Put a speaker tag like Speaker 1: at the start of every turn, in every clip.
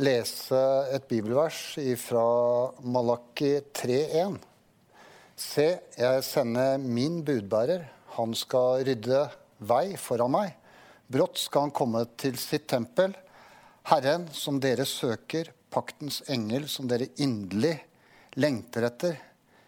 Speaker 1: lese et bibelvers fra Malaki 3,1. Se, jeg sender min budbærer. Han skal rydde vei foran meg. Brått skal han komme til sitt tempel. Herren som dere søker, paktens engel som dere inderlig lengter etter.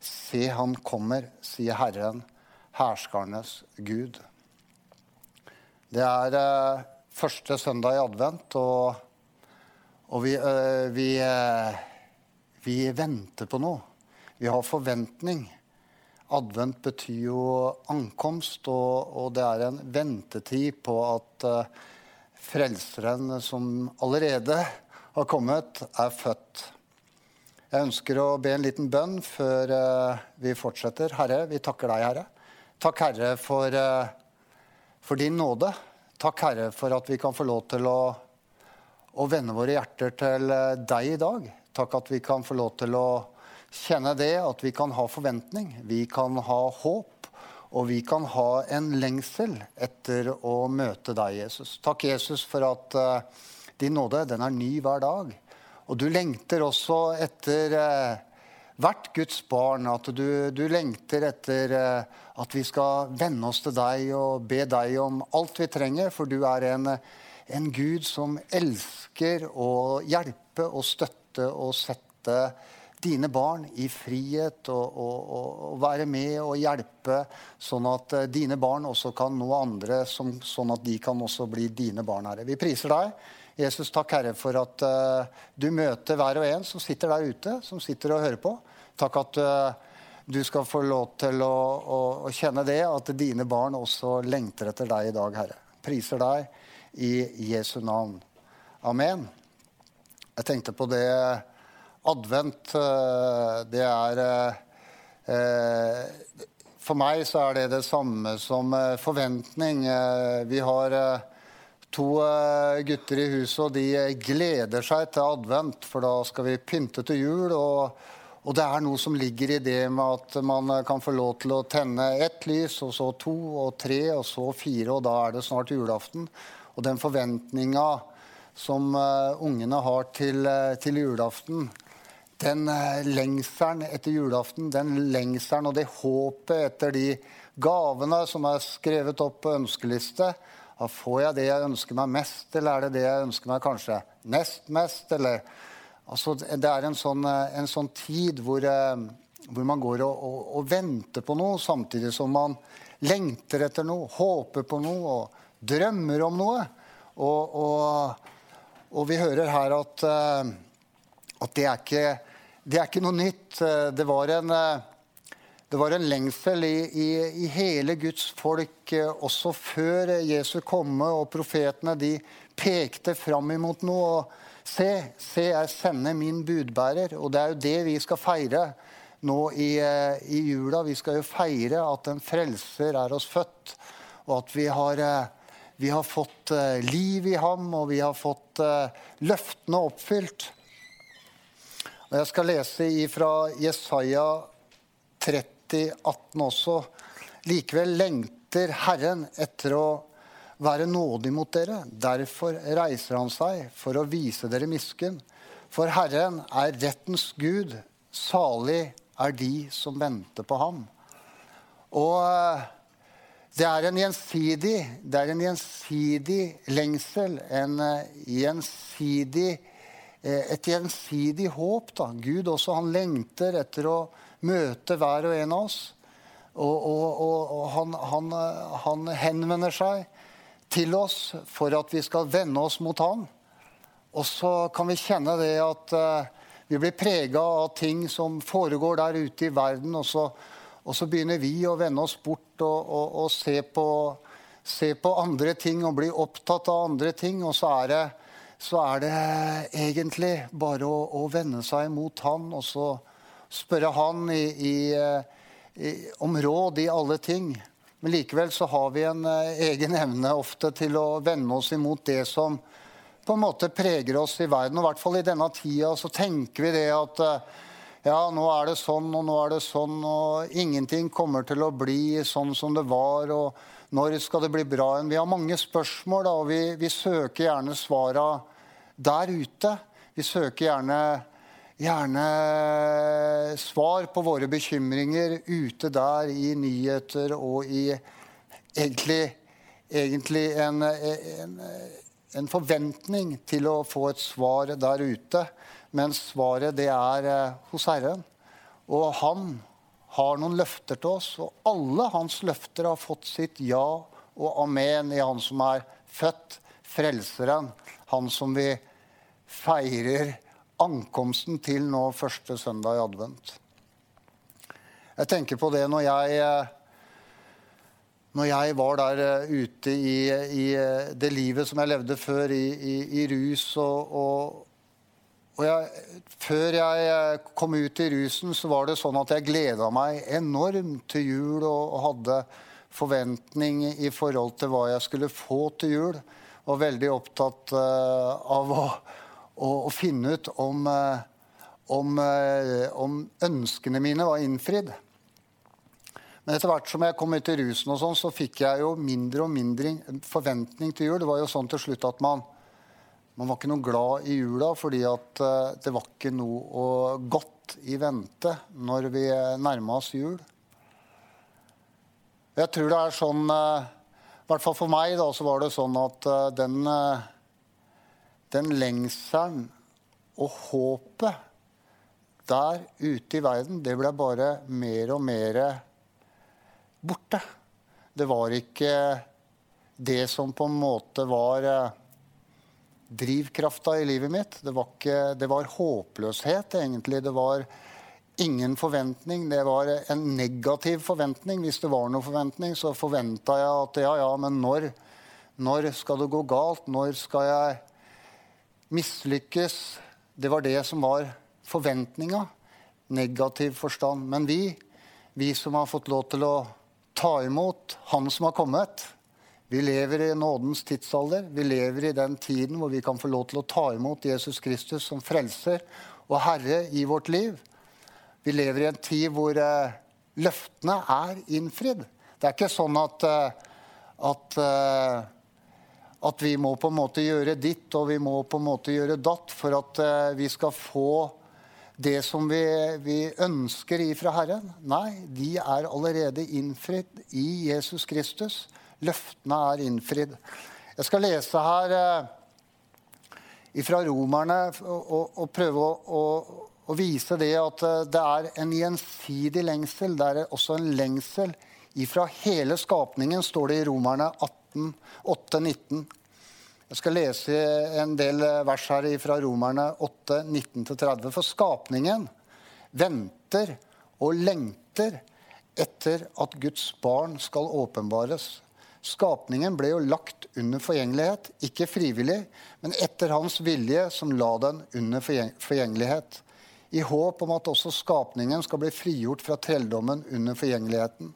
Speaker 1: Se, han kommer, sier Herren, herskernes Gud. Det er eh, første søndag i advent, og og vi, øh, vi, øh, vi, venter på noe. Vi har forventning. Advent betyr jo ankomst, og, og det er en ventetid på at øh, Frelseren som allerede har kommet, er født. Jeg ønsker å be en liten bønn før vi fortsetter. Herre, vi takker deg, Herre. Takk, Herre, for, for din nåde. Takk, Herre, for at vi kan få lov til å og vende våre hjerter til eh, deg i dag. Takk at vi kan få lov til å kjenne det, at vi kan ha forventning. Vi kan ha håp, og vi kan ha en lengsel etter å møte deg, Jesus. Takk, Jesus, for at uh, din nåde den er ny hver dag. Og du lengter også etter uh, hvert Guds barn. At du, du lengter etter uh, at vi skal venne oss til deg og be deg om alt vi trenger, for du er en en Gud som elsker å hjelpe og støtte og sette dine barn i frihet og, og, og, være med og hjelpe, sånn at eh, dine barn også kan nå andre, som, sånn at de kan også bli dine barn, Herre. Vi priser deg. Jesus, takk, Herre, for at uh, du møter hver og en som sitter der ute, som sitter og hører på. Takk at uh, du skal få lov til å, å, å kjenne det, at dine barn også lengter etter deg i dag, Herre. Priser deg i Jesu navn. Amen. Jeg tenkte på det advent. Eh, det er eh, For meg så er det det samme som eh, forventning. Vi har to gutter i huset, og de gleder seg til advent, for da skal vi pynte til jul. og og det er noe som ligger i det med at man kan få lov til å tenne ett lys, og så to og tre, og så fire, og da er det snart julaften. Og den forventninga som uh, ungene har til, uh, til julaften, den uh, lengselen etter julaften, den lengselen og det håpet etter de gavene som er skrevet opp på ønskeliste da Får jeg det jeg ønsker meg mest, eller er det det jeg ønsker meg kanskje nest mest? Eller, altså, det er en sånn, en sånn tid hvor, hvor, man går og, og, og venter på noe, samtidig som man lengter etter noe, håper på noe. og drømmer om noe. Og, og, og vi hører her at, eh, at det, er ikke, det, er ikke, noe nytt. Det var en, eh, det var en lengsel i, i, i, hele Guds folk eh, også før Jesu komme, og profetene de pekte fram imot noe. og Se, se, jeg sender min budbærer. Og det er jo det vi skal feire nå i, i jula. Vi skal jo feire at en frelser er oss født, og at vi har vi har fått uh, liv i ham, og vi har fått uh, løftene oppfylt. Og jeg skal lese fra Jesaja 30, 18 også. Likevel lengter Herren etter å være nådig mot dere. Derfor reiser han seg for å vise dere misken. For Herren er rettens Gud. Salig er de som venter på ham. Og uh, det er en gjensidig, det er en gjensidig lengsel, en eh, gjensidig, eh, et gjensidig håp. Da. Gud også, han lengter etter å møte hver og en av oss. Og, og, og, han, han, han, henvender seg til oss for at vi skal vende oss mot ham. Og så kan vi kjenne det at vi blir prega av ting som foregår der ute i verden. og så og så begynner vi å vende oss bort og, å, å se, på, se, på, andre ting og bli opptatt av andre ting. Og så er det så er det egentlig bare å, å vende seg mot han og så spørre han i, i, i, om råd i alle ting. Men likevel så har vi en uh, egen evne ofte til å vende oss imot det som på en måte preger oss i verden. Og i hvert fall i denne tida så tenker vi det at uh, ja, nå er det sånn, og nå er det sånn, og ingenting kommer til å bli sånn som det var. og når skal det bli bra igjen? Vi har mange spørsmål, da, og vi, vi søker gjerne svara der ute. Vi søker gjerne, gjerne svar på våre bekymringer ute der i nyheter og i egentlig, egentlig en, en, en forventning til å få et svar der ute. Men svaret det er eh, hos Herren. Og han har noen løfter til oss, og alle hans løfter har fått sitt ja og amen i han som er født, frelseren. Han som vi feirer ankomsten til nå første søndag i advent. Jeg tenker på det når jeg, eh, når jeg var der eh, ute i, i, det livet som jeg levde før, i, i, i rus og, og og jeg, før jeg eh, kom ut i rusen, så var det sånn at jeg gleda meg enormt til jul og, og hadde forventning i forhold til hva jeg skulle få til jul. Og veldig opptatt uh, av å, å, å, finne ut om, uh, om, uh, om, ønskene mine var innfridd. Men etter hvert som jeg kom ut i rusen, og sånn, så fikk jeg jo mindre og mindre forventning til jul. Det var jo sånn til slutt at man man var ikke noe glad i jula fordi at eh, det var ikke noe godt i vente når vi nærma oss jul. Jeg tror det er sånn eh, I hvert fall for meg da, så var det sånn at eh, den, den lengselen og håpet der ute i verden, det ble bare mer og mer borte. Det var ikke det som på en måte var drivkrafta i livet mitt. Det var, ikke, det var, håpløshet, egentlig. Det var ingen forventning. Det var en negativ forventning. Hvis det var noen forventning, så forventa jeg at ja, ja, men når, når skal det gå galt? Når skal jeg mislykkes? Det var det som var forventninga. Negativ forstand. Men vi, vi som har fått lov til å ta imot Han som har kommet, vi lever i nådens tidsalder. Vi lever i den tiden hvor vi kan få lov til å ta imot Jesus Kristus som frelser og herre i vårt liv. Vi lever i en tid hvor eh, løftene er innfridd. Det er ikke sånn at, uh, at, uh, at vi må på en måte gjøre ditt og vi må på en måte gjøre datt for at vi skal få det som vi, vi ønsker ifra Herren. Nei, de er allerede innfridd i Jesus Kristus. Løftene er innfridd. Jeg skal lese her eh, fra romerne og, og prøve å, å, å, vise det at eh, det er en gjensidig lengsel. Det er også en lengsel ifra hele skapningen, står det i Romerne 18, 8, 19. Jeg skal lese en del vers her fra Romerne 8, 19-30. For skapningen venter og lengter etter at Guds barn skal åpenbares. Skapningen ble jo lagt under forgjengelighet, ikke frivillig, men etter hans vilje, som la den under forgjengelighet. I håp om at også skapningen skal bli frigjort fra trelldommen under forgjengeligheten.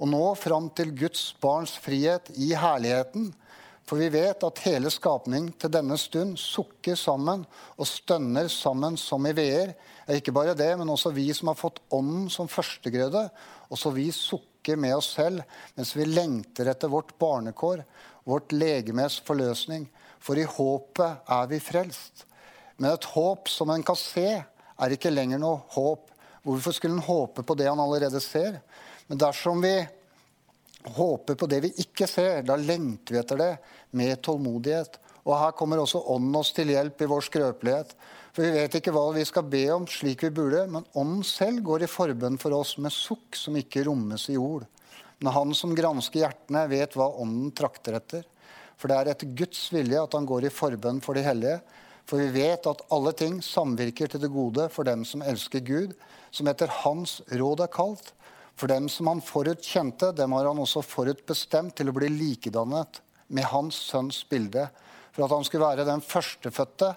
Speaker 1: Og nå fram til Guds barns frihet i herligheten. For vi vet at hele skapning til denne stund sukker sammen og stønner sammen som i veer. Ikke bare det, men også vi som har fått Ånden som førstegrøde. Også vi sukker snakker med oss selv mens vi lengter etter vårt barnekår, vårt legemes forløsning. For i håpet er vi frelst. Men et håp som en kan se, er ikke lenger noe håp. Hvorfor skulle en håpe på det han allerede ser? Men dersom vi håper på det vi ikke ser, da lengter vi etter det med tålmodighet. Og her kommer også Ånden oss til hjelp i vår skrøpelighet. For vi vet ikke hva vi skal be om slik vi burde, men Ånden selv går i forbønn for oss med sukk som ikke rommes i ord. Men Han som gransker hjertene, vet hva Ånden trakter etter. For det er etter Guds vilje at han går i forbønn for de hellige. For vi vet at alle ting samvirker til det gode for dem som elsker Gud, som etter Hans råd er kalt. For dem som han forut kjente, dem har han også forut bestemt til å bli likedannet med Hans Sønns bilde For at han skulle være den førstefødte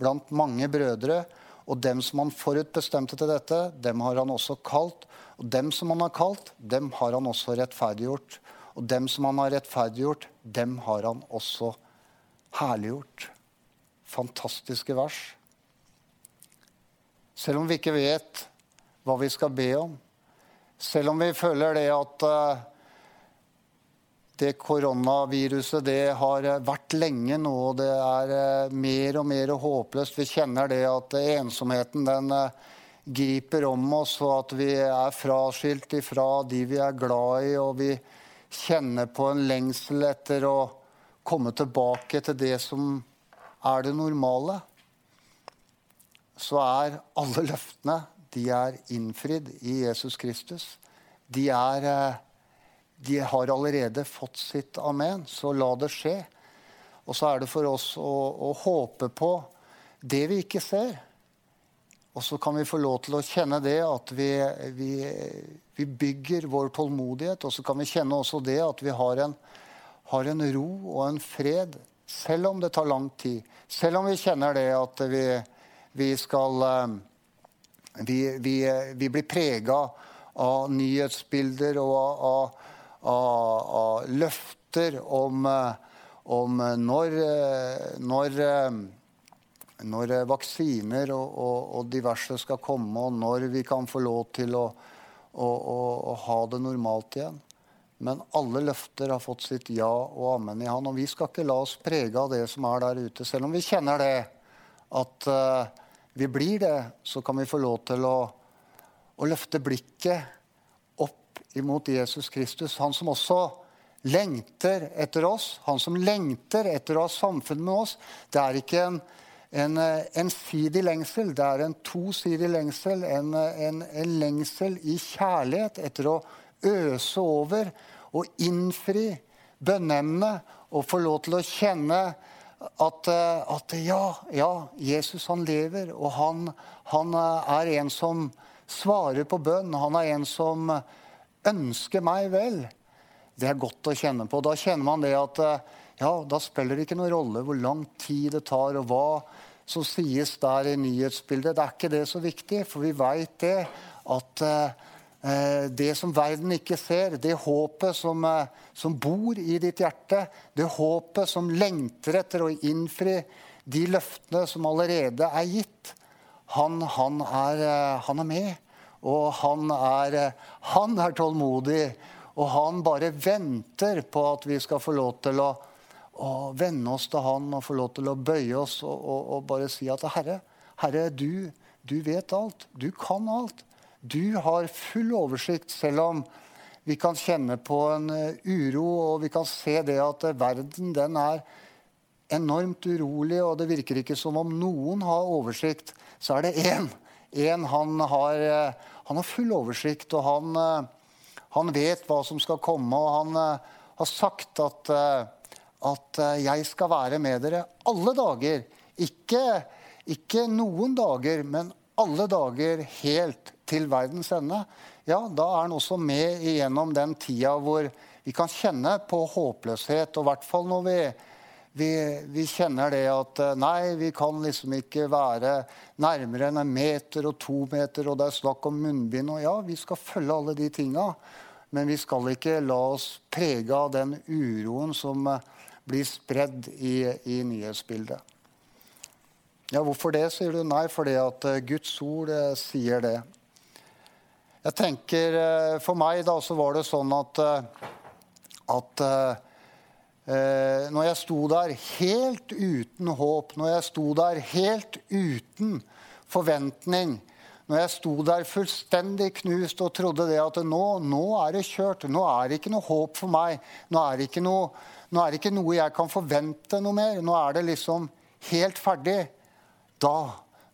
Speaker 1: blant mange brødre. Og dem som han forutbestemte til dette, dem har han også kalt. Og dem som han har kalt, dem har han også rettferdiggjort. Og dem som han har rettferdiggjort, dem har han også herliggjort. Fantastiske vers. Selv om vi ikke vet hva vi skal be om, selv om vi føler det at uh, det koronaviruset det har vært lenge nå, og det er uh, mer og mer håpløst. Vi kjenner det at ensomheten den uh, griper om oss, og at vi er fraskilt ifra de vi er glad i, og vi kjenner på en lengsel etter å komme tilbake til det som er det normale. Så er alle løftene de er innfridd i Jesus Kristus. De, er, eh, de har allerede fått sitt amen, så la det skje. Og så er det for oss å, å håpe på det vi ikke ser. Og så kan vi få lov til å kjenne det at vi, vi, vi bygger vår tålmodighet. Og så kan vi kjenne også det at vi har en, har en ro og en fred, selv om det tar lang tid. Selv om vi kjenner det at vi, vi skal eh, vi, blir prega av nyhetsbilder og av, av, løfter om, om når, når, når, vaksiner og, og, og, diverse skal komme, og når vi kan få lov til å, å, å ha det normalt igjen. Men alle løfter har fått sitt ja og amen i han. Og vi skal ikke la oss prege av det som er der ute, selv om vi kjenner det. At uh, vi blir det, så kan vi få lov til å, å løfte blikket imot Jesus Kristus. Han som også lengter etter oss, han som lengter etter å ha samfunn med oss. Det er ikke en, en ensidig lengsel, det er en tosidig lengsel. En, en, en, lengsel i kjærlighet etter å øse over og innfri bønneemnet og få lov til å kjenne at, eh, at ja, ja, Jesus han lever, og han, han, eh, er en som svarer på bønn. Han er en som ønsker meg vel. Det er godt å kjenne på. Da kjenner man det at eh, ja, da spiller det ikke noen rolle hvor lang tid det tar, og hva som sies der i nyhetsbildet. Det er ikke det så viktig, for vi veit det at Eh, det som verden ikke ser, det håpet som, eh, som, bor i ditt hjerte, det håpet som lengter etter å innfri de løftene som allerede er gitt, han, han, er, eh, han er, med. Og han er, han er, tålmodig. Og han bare venter på at vi skal få lov til å, å vende oss til han og få lov til å bøye oss og, og, og bare si at Herre, Herre du, du vet alt. Du kan alt. Du har full oversikt, selv om vi kan kjenne på en eh, uro, og vi kan se det at eh, verden den er enormt urolig, og det virker ikke som om noen har oversikt. Så er det én. Én han, har, eh, han har full oversikt, og han, han, vet hva som skal komme. Og han har sagt at, at 'jeg skal være med dere alle dager'. Ikke, ikke noen dager, men alle dager helt til verdens ende, ja, da er han også med igjennom den tida hvor vi kan kjenne på håpløshet. Og i hvert fall når vi, vi, vi, kjenner det at eh, nei, vi kan liksom ikke være nærmere enn en meter og to meter, og det er snakk om munnbind. Og ja, vi skal følge alle de tinga, men vi skal ikke la oss prege av den uroen som eh, blir spredd i, i nyhetsbildet. Ja, hvorfor det, sier du? Nei, fordi at eh, Guds ord sier det. Jeg tenker, For meg da, så var det sånn at, at eh, når jeg sto der helt uten håp, når jeg sto der helt uten forventning, når jeg sto der fullstendig knust og trodde det at nå, nå er det kjørt, nå er det ikke noe håp for meg, nå er noe, nå er det ikke noe jeg kan forvente noe mer, nå er det liksom helt ferdig, da,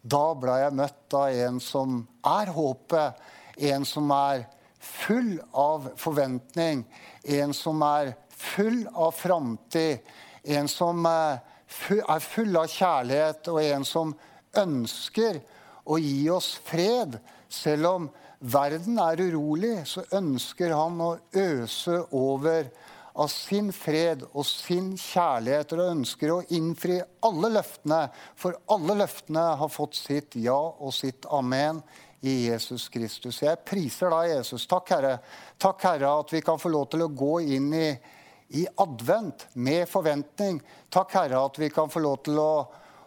Speaker 1: da ble jeg møtt av en som er håpet en som er full av forventning, en som er full av framtid, en som er full av kjærlighet, og en som ønsker å gi oss fred. Selv om verden er urolig, så ønsker han å øse over av sin fred og sin kjærlighet og ønsker å innfri alle løftene, for alle løftene har fått sitt ja og sitt amen i Jesus Kristus. Jeg priser deg, Jesus. Takk, Herre. Takk, Herre, at vi kan få lov til å gå inn i, i advent med forventning. Takk, Herre, at vi kan få lov til å,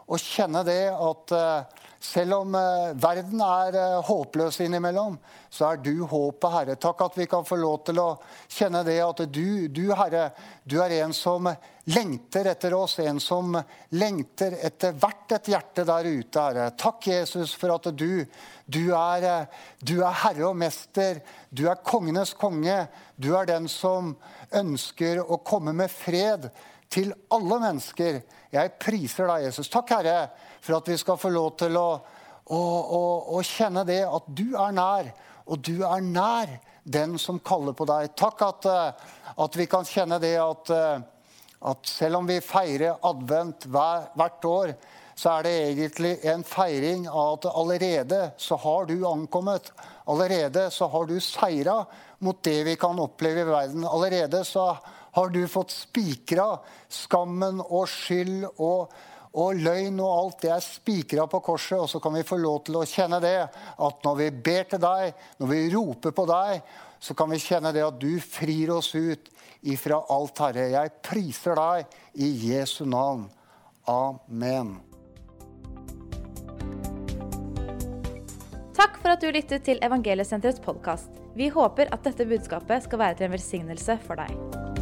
Speaker 1: å kjenne det at uh, selv om eh, verden er eh, håpløs innimellom, så er du håpet, Herre. Takk at vi kan få lov til å kjenne det at du, du, Herre, du er en som lengter etter oss, en som lengter etter hvert et hjerte der ute, Herre. Takk, Jesus, for at du, du, er, eh, du er herre og mester. Du er kongenes konge. Du er den som ønsker å komme med fred til alle mennesker. Jeg priser deg, Jesus. Takk, Herre, for at vi skal få lov til å, å, å, å kjenne det at du er nær, og du er nær den som kaller på deg. Takk at, eh, at vi kan kjenne det at, eh, at selv om vi feirer advent hver, hvert år, så er det egentlig en feiring av at allerede så har du ankommet. Allerede så har du seira mot det vi kan oppleve i verden. Allerede så har du fått spikra skammen og skyld og, og løgn og alt det er spikra på korset. Og så kan vi få lov til å kjenne det at når vi ber til deg, når vi roper på deg, så kan vi kjenne det at du frir oss ut ifra alt, Herre. Jeg priser deg i Jesu navn. Amen.
Speaker 2: Takk for at du lyttet til Evangeliesenterets podkast. Vi håper at dette budskapet skal være til en velsignelse for deg.